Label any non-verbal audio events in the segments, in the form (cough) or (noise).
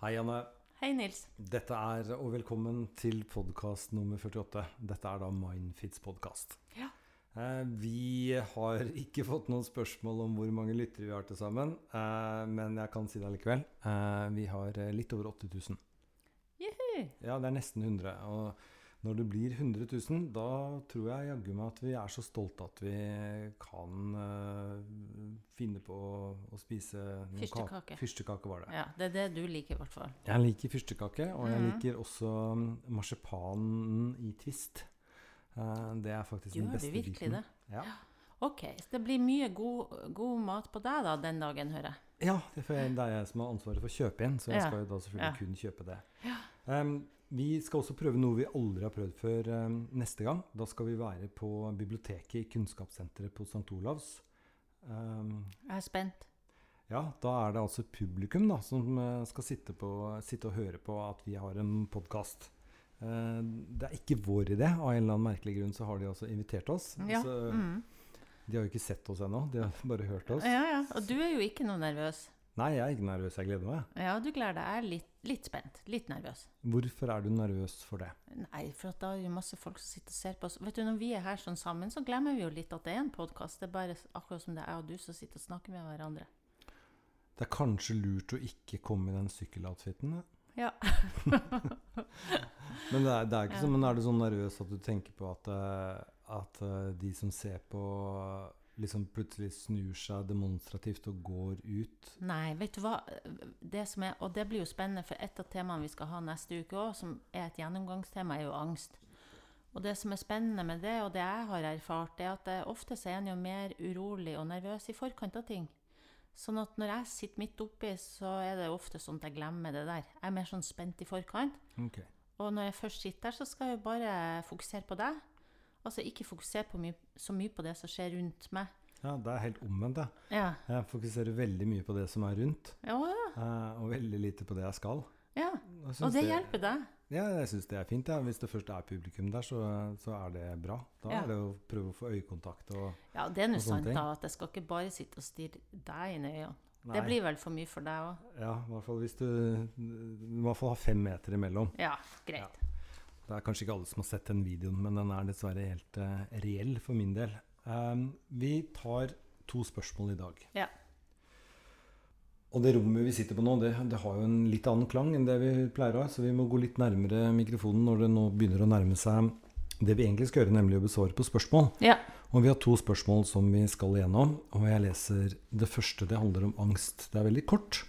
Hei, Anne. Hei, Nils. Dette er, og velkommen til podkast nummer 48. Dette er da Mindfits podkast. Ja. Eh, vi har ikke fått noen spørsmål om hvor mange lyttere vi har til sammen, eh, men jeg kan si det allikevel. Eh, vi har litt over 8000. Juhu. Ja, det er nesten 100. Og når det blir 100 000, da tror jeg jaggu meg at vi er så stolte at vi kan uh, finne på å, spise. Fyrstekake. Fyrstekake var det. Ja, det er det du liker, i hvert fall. Jeg liker fyrstekake, og jeg Mhm. liker også mm, marsipanen i Twist. Uh, det er faktisk den Gjør du virkelig biten. det? Ja. Ok, så det blir mye god, god mat på deg da, den dagen, hører jeg. ja, det er jeg- det er jeg som har ansvaret for å kjøpe inn, så jeg Ja. skal jo da selvfølgelig Ja. kun kjøpe det. Em, vi skal også prøve noe vi aldri har prøvd før neste gang. Da skal vi være på biblioteket i Kunnskapssenteret på St. Olavs. Um, Jeg er spent. Ja, da er det altså publikum da, som eh, skal sitte, på, sitte og høre på at vi har en podkast. det er ikke vår idé. Av en eller annen merkelig grunn så har de altså invitert oss. Ja. Så Mm. De har jo ikke sett oss ennå, de har (laughs) bare hørt oss. ja, ja. Og du er jo ikke noe nervøs. Nei, jeg er ikke nervøs, jeg gleder meg. Ja, du gleder deg. Jeg er litt, litt spent. Litt nervøs. Hvorfor er du nervøs for det? Nei, for at da er det masse folk som sitter og ser på oss. Vet du, Når vi er her sånn sammen, så glemmer vi jo litt at det er en podkast. Det er bare akkurat som det er jeg og du som sitter og snakker med hverandre. Det er kanskje lurt å ikke komme i den sykkeloutfiten? Ja. (laughs) Men det er, det er ikke Ja. sånn, men er du sånn nervøs at du tenker på at, eh, at eh, de som ser på, liksom plutselig snur seg demonstrativt og går ut? Nei, vet du hva? Det som er, og det blir jo spennende, for et av temaene vi skal ha neste uke òg, som er et gjennomgangstema, er jo angst. Og det som er spennende med det, og det jeg har erfart, er at ofte så er en jo mer urolig og nervøs i forkant av ting. Sånn at når jeg sitter midt oppi, så er det ofte sånn at jeg glemmer det der. Jeg er mer sånn spent i forkant. Okay. Og når jeg først sitter der, så skal jeg jo bare fokusere på deg. Altså ikke fokusere på my så mye på det som skjer rundt meg. Ja, det er helt omvendt, det. Ja. Jeg fokuserer veldig mye på det som er rundt, Ja, ja. eh, og veldig lite på det jeg skal. ja. Jeg Og det hjelper deg. Ja, jeg syns det er fint. Ja. Hvis det først er publikum der, så, så er det bra. Da Ja. er det å prøve å få øyekontakt og Ja, det er nå sant, ting. da, at jeg skal ikke bare sitte og stirre deg inn i øynene. Nei. Det blir vel for mye for deg òg? Ja, i hvert fall hvis du Du må i hvert fall ha fem meter imellom. Ja, greit. Det er kanskje ikke alle som har sett den videoen, men den er dessverre helt uh, reell for min del. Um, vi tar to spørsmål i dag. Ja. Og det rommet vi sitter på nå, det, det har jo en litt annen klang enn det vi pleier å ha, så vi må gå litt nærmere mikrofonen når det nå begynner å nærme seg det vi egentlig skal gjøre, nemlig å besvare på spørsmål. Ja. Og vi har to spørsmål som vi skal igjennom, og jeg leser det første. Det handler om angst. Det er veldig kort.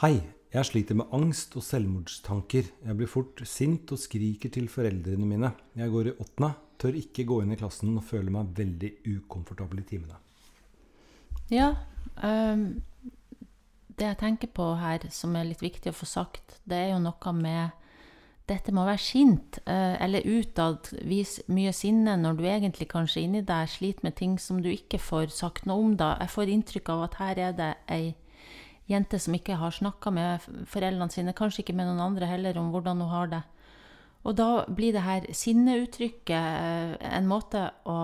Hei, jeg sliter med angst og selvmordstanker. Jeg blir fort sint og skriker til foreldrene mine. Jeg går i åttende, tør ikke gå inn i klassen og føler meg veldig ukomfortabel i timene. ja um, det jeg tenker på her, som er litt viktig å få sagt, det er jo noe med dette med å være sint, eh, eller utad vise mye sinne når du egentlig kanskje inni deg sliter med ting som du ikke får sagt noe om. da. Jeg får inntrykk av at her er det ei jente som ikke har snakka med foreldrene sine, kanskje ikke med noen andre heller, om hvordan hun har det. Og da blir det her sinneuttrykket eh, en måte å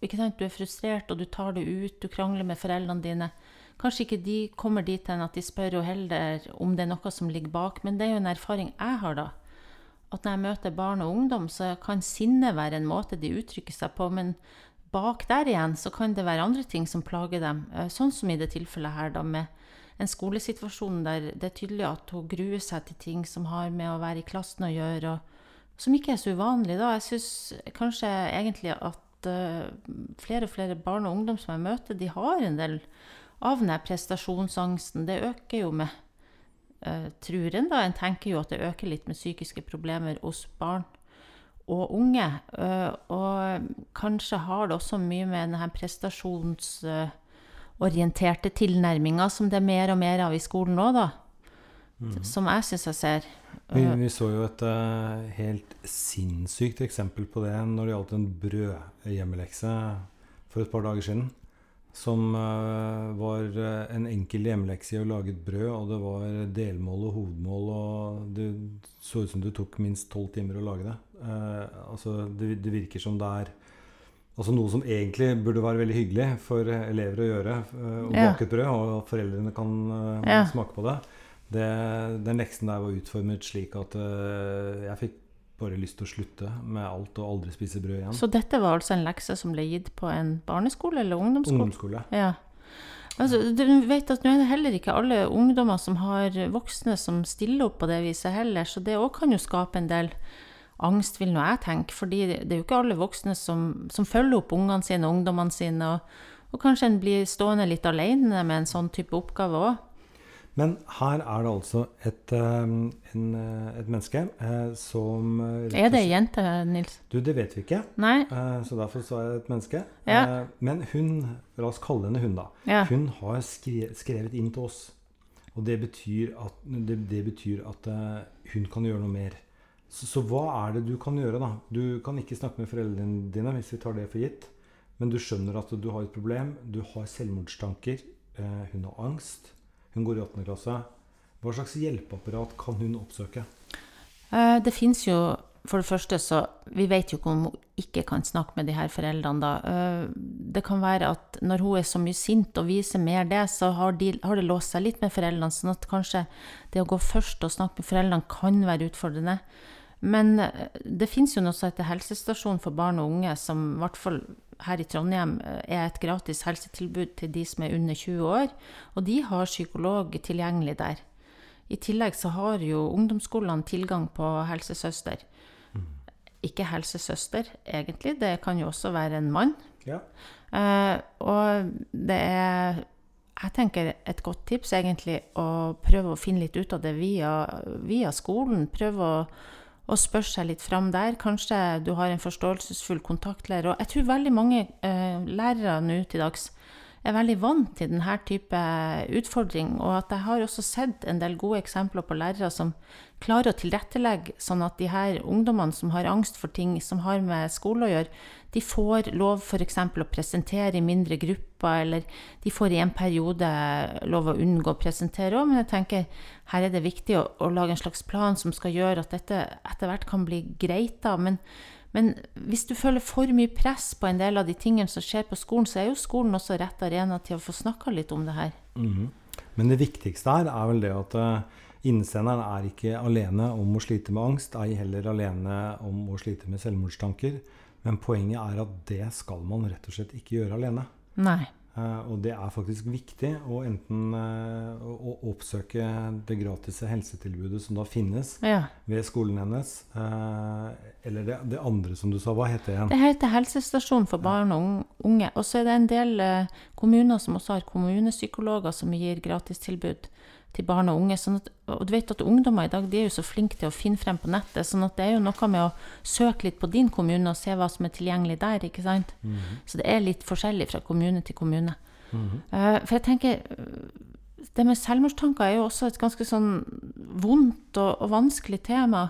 ikke sant, Du er frustrert, og du tar det ut, du krangler med foreldrene dine. Kanskje ikke de kommer dit hen at de spør jo heller om det er noe som ligger bak, men det er jo en erfaring jeg har, da. At når jeg møter barn og ungdom, så kan sinne være en måte de uttrykker seg på, men bak der igjen så kan det være andre ting som plager dem. Eh, Sånn som i det tilfellet her, da, med en skolesituasjon der det er tydelig at hun gruer seg til ting som har med å være i klassen å gjøre, og som ikke er så uvanlig. da. Jeg syns kanskje egentlig at uh, flere og flere barn og ungdom som jeg møter, de har en del av den her prestasjonsangsten. Det øker jo med uh, tror en, da. En tenker jo at det øker litt med psykiske problemer hos barn og unge. Eh, og kanskje har det også mye med denne prestasjonsorienterte tilnærminga som det er mer og mer av i skolen nå, da. Som jeg syns jeg ser. Vi, Eh, vi så jo et uh, helt sinnssykt eksempel på det når det gjaldt en brødhjemmelekse for et par dager siden. Som uh, var en enkel hjemmelekse i å lage et brød, og det var delmål og hovedmål, og det så ut som det tok minst tolv timer å lage det. Uh, altså, det, det virker som det er Altså noe som egentlig burde være veldig hyggelig for elever å gjøre. eh, Å Ja. bake et brød, og foreldrene kan eh, Ja. smake på det. Det, den leksen der var utformet slik at eh, jeg fikk bare lyst til å slutte med alt og aldri spise brød igjen. Så dette var altså en lekse som ble gitt på en barneskole eller ungdomsskole? Ungdomsskole. Ja. Altså, du vet at Nå er det heller ikke alle ungdommer som har voksne som stiller opp på det viset heller, så det òg kan jo skape en del angst, vil nå jeg tenke. fordi det er jo ikke alle voksne som, som følger opp ungene sine og ungdommene sine. Og, og kanskje en blir stående litt alene med en sånn type oppgave òg. Men her er det altså et, um, en, eh, et menneske eh, som eh, Er det ei jente, Nils? Du, det vet vi ikke, Nei? så derfor sa jeg et menneske. Ja. Men hun, la oss kalle henne hun, da. Ja. Hun har skrevet inn til oss. Og det betyr at, det, det betyr at hun kan gjøre noe mer. Så, så hva er det du kan gjøre, da? Du kan ikke snakke med foreldrene dine hvis vi tar det for gitt. Men du skjønner at du har et problem. Du har selvmordstanker. eh, hun har angst. Hun går i åttende klasse. Hva slags hjelpeapparat kan hun oppsøke? Eh, Det fins jo For det første, så Vi vet jo ikke om hun ikke kan snakke med de her foreldrene, da. Eh, Det kan være at når hun er så mye sint og viser mer det, så har, de, har det låst seg litt med foreldrene, sånn at kanskje det å gå først og snakke med foreldrene kan være utfordrende. Men eh, det fins jo noe som heter helsestasjon for barn og unge, som i hvert fall her i Trondheim eh, er et gratis helsetilbud til de som er under 20 år. Og de har psykolog tilgjengelig der. I tillegg så har jo ungdomsskolene tilgang på helsesøster. Ikke helsesøster, egentlig. Det kan jo også være en mann. Ja. Uh, og det er jeg tenker et godt tips egentlig å prøve å finne litt ut av det via, via skolen. Prøve å, å spør seg litt fram der. Kanskje du har en forståelsesfull kontaktlærer. Og jeg tror veldig mange eh, lærere nå til dags er veldig vant til denne type utfordring. Og at jeg har også sett en del gode eksempler på lærere som klarer å tilrettelegge sånn at de her ungdommene som har angst for ting som har med skole å gjøre, de får lov f.eks. å presentere i mindre grupper, eller de får i en periode lov å unngå å presentere òg. Men jeg tenker her er det viktig å, å lage en slags plan som skal gjøre at dette etter hvert kan bli greit. da, men men hvis du føler for mye press på en del av de tingene som skjer på skolen, så er jo skolen også rett arena til å få snakka litt om det her. Mhm. Men det viktigste her er vel det at uh, innsenderen er ikke alene om å slite med angst, ei heller alene om å slite med selvmordstanker. Men poenget er at det skal man rett og slett ikke gjøre alene. Nei. Eh, og det er faktisk viktig å enten eh, å, oppsøke det gratis helsetilbudet som da finnes Ja. ved skolen hennes, eh, eller det, det andre som du sa. Hva heter det igjen? Det heter helsestasjon for barn og unge. Og så er det en del kommuner som også har kommunepsykologer som gir gratistilbud til barn og unge. Sånn at, og du vet at ungdommer i dag de er jo så flinke til å finne frem på nettet. sånn at det er jo noe med å søke litt på din kommune og se hva som er tilgjengelig der. ikke sant? Mhm. Så det er litt forskjellig fra kommune til kommune. Mm -hmm. uh, for jeg tenker eh, Det med selvmordstanker er jo også et ganske sånn vondt og, og vanskelig tema.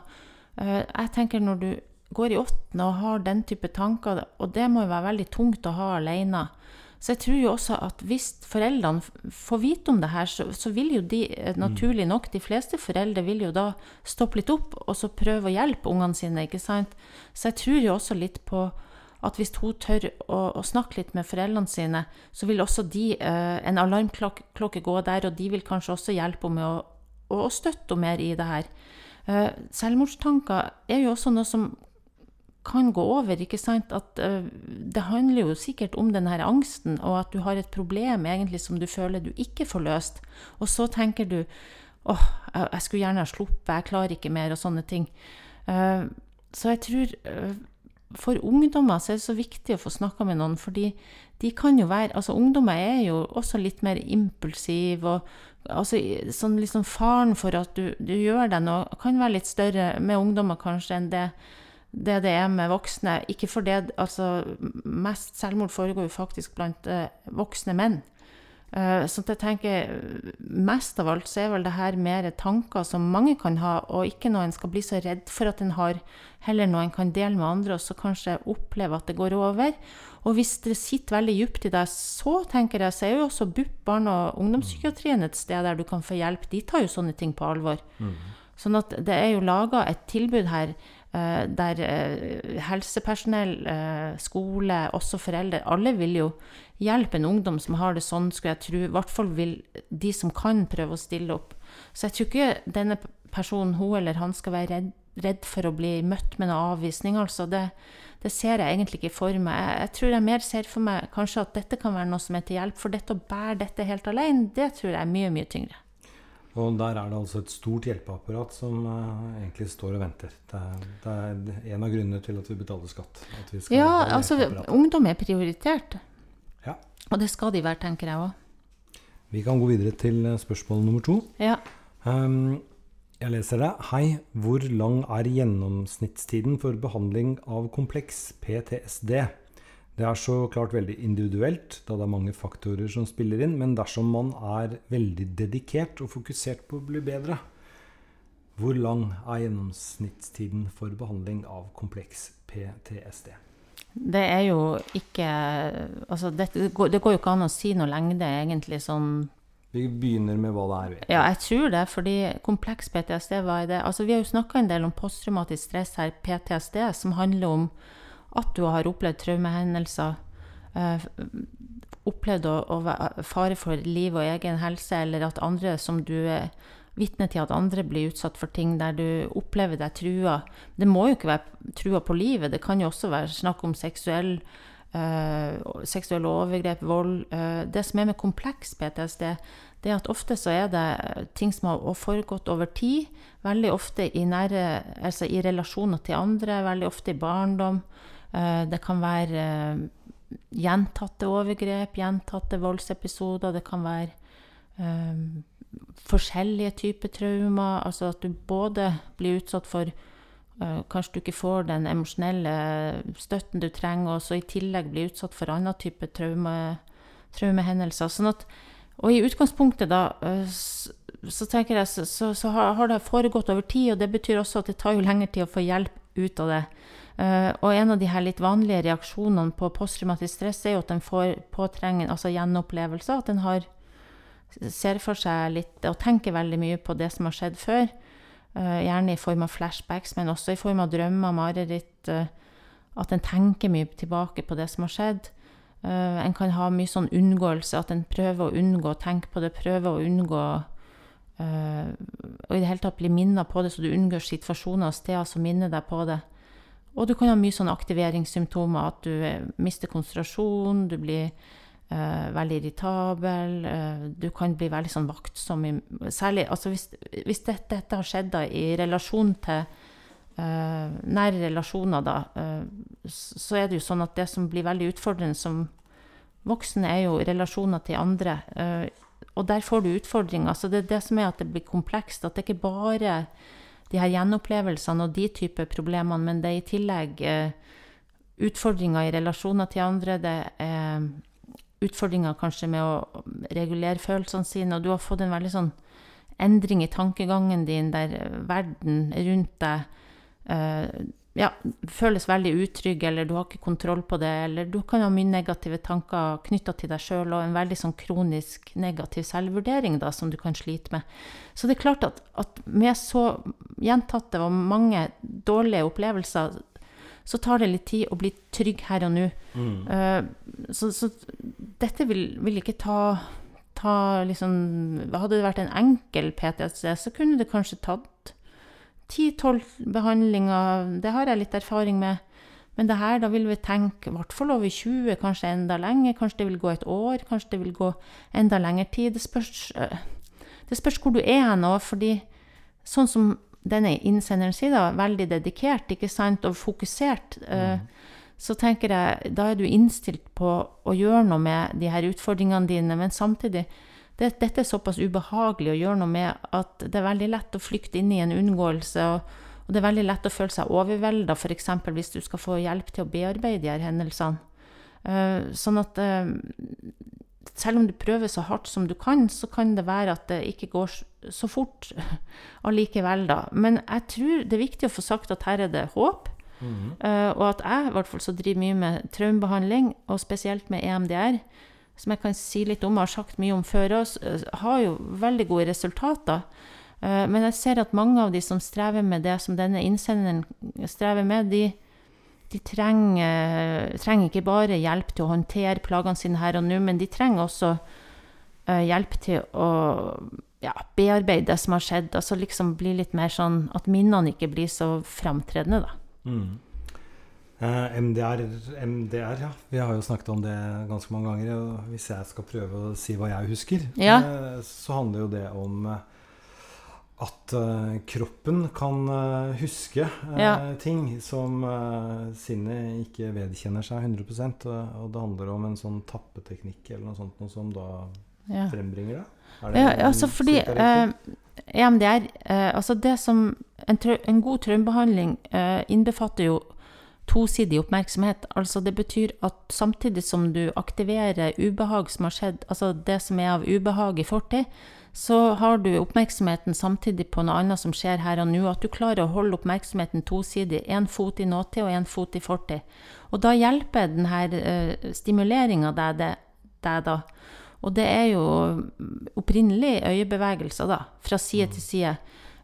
Uh, jeg tenker når du går i åttende og har den type tanker, og det må jo være veldig tungt å ha alene. Så jeg tror jo også at hvis foreldrene får vite om det her, så, så vil jo de eh, naturlig nok, de fleste foreldre vil jo da stoppe litt opp og så prøve å hjelpe ungene sine, ikke sant. Så jeg tror jo også litt på at hvis hun tør å, å snakke litt med foreldrene sine, så vil også de, eh, en alarmklokke gå der, og de vil kanskje også hjelpe henne med å, å, å støtte henne mer i det her. Eh, selvmordstanker er jo også noe som kan gå over, ikke sant? At uh, det handler jo sikkert om den her angsten, og at du har et problem egentlig som du føler du ikke får løst. Og så tenker du åh, jeg, jeg skulle gjerne ha sluppet, jeg klarer ikke mer, og sånne ting. Uh, så jeg tror uh, for ungdommer så er det så viktig å få snakka med noen, fordi de kan jo være Altså, ungdommer er jo også litt mer impulsive, og altså, sånn liksom faren for at du, du gjør deg noe, kan være litt større med ungdommer kanskje enn det det det er med voksne. Ikke for det, altså Mest selvmord foregår jo faktisk blant eh, voksne menn. Uh, så jeg tenker mest av alt så er vel det her mer tanker som mange kan ha, og ikke noe en skal bli så redd for at en har, heller noe en kan dele med andre, og så kanskje oppleve at det går over. Og hvis det sitter veldig dypt i deg, så tenker jeg, så er jo også BUP, barne- og ungdomspsykiatrien, et sted der du kan få hjelp. De tar jo sånne ting på alvor. Sånn at det er jo laga et tilbud her der eh, helsepersonell, eh, skole, også foreldre, alle vil jo hjelpe en ungdom som har det sånn, skulle jeg tro. I hvert fall vil de som kan prøve å stille opp. Så jeg tror ikke denne personen, hun eller han, skal være redd, redd for å bli møtt med noe avvisning. Altså det, det ser jeg egentlig ikke for meg. Jeg, jeg, tror jeg mer ser for meg kanskje at dette kan være noe som er til hjelp. For dette å bære dette helt alene, det tror jeg er mye, mye tyngre. Og der er det altså et stort hjelpeapparat som uh, egentlig står og venter. Det er, det er, en av grunnene til at vi betaler skatt. Vi ja, altså ungdom er prioritert. Ja. Og det skal de være, tenker jeg òg. Vi kan gå videre til eh, spørsmål nummer to. Ja. Um, jeg leser det. Hei, hvor lang er gjennomsnittstiden for behandling av kompleks PTSD? Det er så klart veldig individuelt, da det er mange faktorer som spiller inn, men dersom man er veldig dedikert og fokusert på å bli bedre, hvor lang er gjennomsnittstiden for behandling av kompleks PTSD? Det er jo ikke Altså, det, det går jo ikke an å si noe lengde, egentlig, sånn vi begynner med hva det er. Vet. Ja, jeg tror det. fordi kompleks PTSD, hva er det? Altså, vi har jo snakka en del om posttraumatisk stress her, PTSD, som handler om at du har opplevd traumehendelser. Uh, opplevd å, å fare for liv og egen helse, eller at andre som du er vitne til at andre blir utsatt for ting der du opplever deg trua. Det må jo ikke være trua på livet, det kan jo også være snakk om seksuell Uh, seksuelle overgrep, vold. Uh, det som er med kompleks PTSD, det er at ofte så er det ting som har foregått over tid. Veldig ofte i, nære, altså i relasjoner til andre, veldig ofte i barndom. Uh, det kan være gjentatte overgrep, gjentatte voldsepisoder. Det kan være forskjellige typer traumer. Altså at du både blir utsatt for Eh, kanskje du ikke får den emosjonelle støtten du trenger, og så i tillegg blir utsatt for annen type traume, traumehendelser. Sånn at, og i utgangspunktet, da, eh, så tenker jeg, så, så, så, har det foregått over tid, og det betyr også at det tar jo lengre tid å få hjelp ut av det. Uh, og en av de her litt vanlige reaksjonene på posttraumatisk stress er jo at den får påtrengende altså gjenopplevelser. At har, ser for seg litt og tenker veldig mye på det som har skjedd før. Uh, gjerne i form av flashbacks, men også i form av drømmer, mareritt. Uh, at en tenker mye tilbake på det som har skjedd. Uh, en kan ha mye sånn unngåelse, at en prøver å unngå å tenke på det, prøver å unngå Og i det hele tatt bli minnet på det, så du unngår situasjoner og steder som minner deg på det. Og du kan ha mye sånne aktiveringssymptomer, at du mister konsentrasjon, du blir Uh, veldig irritabel. Uh, du kan bli veldig sånn vaktsom. I, særlig altså hvis, hvis dette, dette, har skjedd da, i relasjon til uh, nære relasjoner, da, så er det jo sånn at det som blir veldig utfordrende som voksen, er jo relasjoner til andre. og der får du utfordringer. Så det er det som er at det blir komplekst. At det ikke bare de her gjenopplevelsene og de typer problemene, men det er i tillegg utfordringer i relasjoner til andre. det er utfordringer kanskje med å regulere følelsene sine, og du har fått en veldig sånn endring i tankegangen din der verden rundt deg uh, ja, føles veldig utrygg, eller du har ikke kontroll på det, eller du kan ha mye negative tanker knytta til deg sjøl, og en veldig sånn kronisk negativ selvvurdering da, som du kan slite med. Så det er klart at, at med så gjentatte og mange dårlige opplevelser så tar det litt tid å bli trygg her og nå. Mm. Uh, så, så, dette vil, vil ikke ta, ta liksom, Hadde det vært en enkel PTSD, så kunne det kanskje tatt 10-12 behandlinger. Det har jeg litt erfaring med. Men det her, da vil vi tenke i hvert fall over 20, kanskje enda lenger. Kanskje det vil gå et år, kanskje det vil gå enda lengre tid. Det spørs, øh, det spørs hvor du er nå, fordi sånn som denne innsenderen sier, da, veldig dedikert ikke sant, og fokusert, eh, mm. så tenker jeg da er du innstilt på å gjøre noe med de her utfordringene dine, men samtidig det, Dette er såpass ubehagelig å gjøre noe med at det er veldig lett å flykte inn i en unngåelse. og, og det er veldig lett å føle seg overvelda, f.eks. hvis du skal få hjelp til å bearbeide de her hendelsene. Uh, sånn at uh, selv om du prøver så hardt som du kan, så kan det være at det ikke går så fort (laughs) allikevel, da. Men jeg tror det er viktig å få sagt at her er det håp. Mm -hmm. og at jeg i hvert fall så driver mye med traumebehandling, og spesielt med EMDR, som jeg kan si litt om og har sagt mye om før oss, uh, har jo veldig gode resultater. Uh, men jeg ser at mange av de som strever med det som denne innsenderen strever med, de, de trenger, trenger, ikke bare hjelp til å håndtere plagene sine her og nå, men de trenger også uh, hjelp til å ja, bearbeide det som har skjedd. Altså liksom bli litt mer sånn at minnene ikke blir så framtredende, da. Mm. Eh, MDR, MDR, ja. Vi har jo snakket om det ganske mange ganger. Og hvis jeg skal prøve å si hva jeg husker, Ja. eh, så handler jo det om eh, at kroppen kan huske Ja. ting som sinnet ikke vedkjenner seg 100 og, og det handler om en sånn tappeteknikk eller noe sånt noe som da Ja. frembringer det. Er Ja, altså fordi eh, EMDR eh, Altså det som En, en god traumebehandling eh, innbefatter jo tosidig oppmerksomhet. Altså det betyr at samtidig som du aktiverer ubehag som har skjedd, altså det som er av ubehag i fortid, så har du oppmerksomheten samtidig på noe annet som skjer her og nå. At du klarer å holde oppmerksomheten tosidig. Én fot i nåtid og én fot i fortid. Og da hjelper denne uh, stimuleringa deg, deg da. Og det er jo opprinnelig øyebevegelser, da, fra side til side.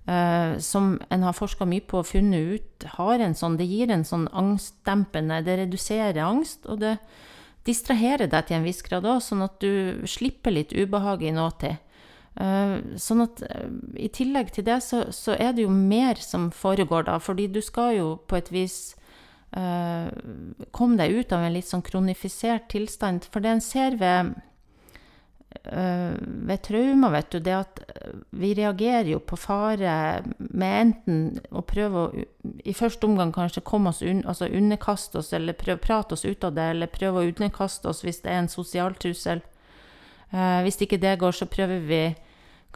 Eh, som en har forska mye på og funnet ut har en sånn Det gir en sånn angstdempende Det reduserer angst, og det distraherer deg til en viss grad òg, sånn at du slipper litt ubehag i nåtid. Uh, sånn at uh, i tillegg til det, så, så er det jo mer som foregår da, fordi du skal jo på et vis komme deg ut av en litt sånn kronifisert tilstand. For det en ser ved ved traumer, vet du, det at eh, vi reagerer jo på fare med enten å prøve å i første omgang kanskje komme oss un, altså underkaste oss, eller prøve å prate oss ut av det, eller prøve å underkaste oss hvis det er en sosial trussel. Eh, hvis ikke det går, så prøver vi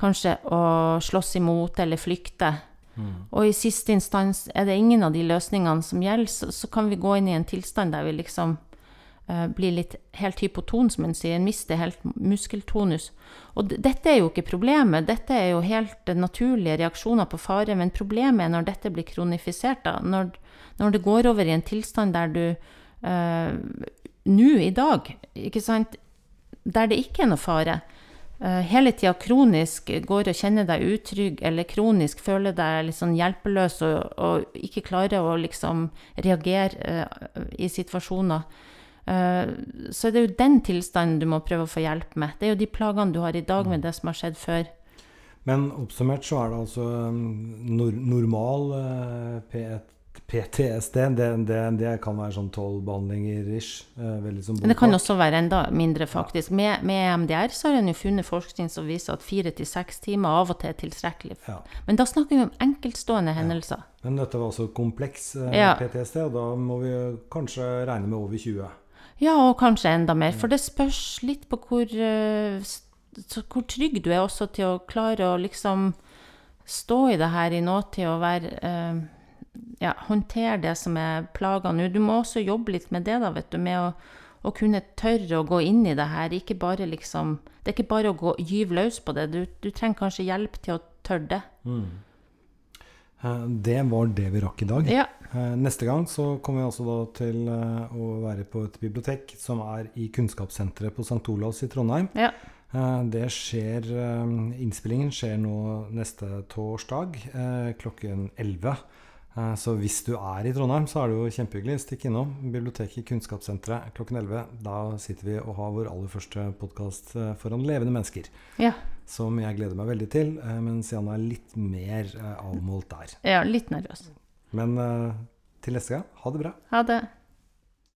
kanskje å slåss imot eller flykte. Mm. Og i siste instans er det ingen av de løsningene som gjelder, så, så kan vi gå inn i en tilstand der vi liksom eh, blir litt helt hypoton, som en sier, mister helt muskeltonus. Og dette er jo ikke problemet, dette er jo helt eh, naturlige reaksjoner på fare, men problemet er når dette blir kronifisert, da. Når, når det går over i en tilstand der du eh, nå i dag, ikke sant, der det ikke er noe fare, eh, hele tida kronisk går og kjenner deg utrygg, eller kronisk føler deg litt sånn hjelpeløs og, og ikke klarer å liksom reagere eh, i situasjoner, eh, så er det jo den tilstanden du må prøve å få hjelp med. Det er jo de plagene du har i dag med det som har skjedd før. Men oppsummert så er det altså um, nor normal eh, P1 PTSD. Det, det, det kan være sånn tolv behandlinger ish. eh, som Men det kan også være enda mindre, faktisk. Med, med EMDR så har en jo funnet forskning som viser at fire til seks timer av og til er tilstrekkelig. Ja. Men da snakker vi om enkeltstående hendelser. Men dette var altså kompleks Ja. PTSD, og da må vi kanskje regne med over 20. Ja, og kanskje enda mer. For det spørs litt på hvor, eh, hvor trygg du er også til å klare å liksom stå i det her i nåtid og være eh, Ja, håndtere det som er plaga nå. Du må også jobbe litt med det, da, vet du. Med å, å kunne tørre å gå inn i det her. Ikke bare liksom Det er ikke bare å gå gyve løs på det. Du, du trenger kanskje hjelp til å tørre det. Eh, Det var det vi rakk i dag. Ja. Eh, Neste gang så kommer vi altså da til eh, å være på et bibliotek som er i Kunnskapssenteret på St. Olavs i Trondheim. Ja. Eh, Det skjer eh, Innspillingen skjer nå neste torsdag eh, klokken 11. Eh, Så hvis du er i Trondheim, så er det jo kjempehyggelig. Stikk innom biblioteket Kunnskapssenteret klokken 11. Da sitter vi og har vår aller første podkast foran levende mennesker. Ja. Som jeg gleder meg veldig til, eh, mens Janne er litt mer eh, avmålt der. ja litt nervøs. Men eh, til neste gang, ha det bra. Ha det.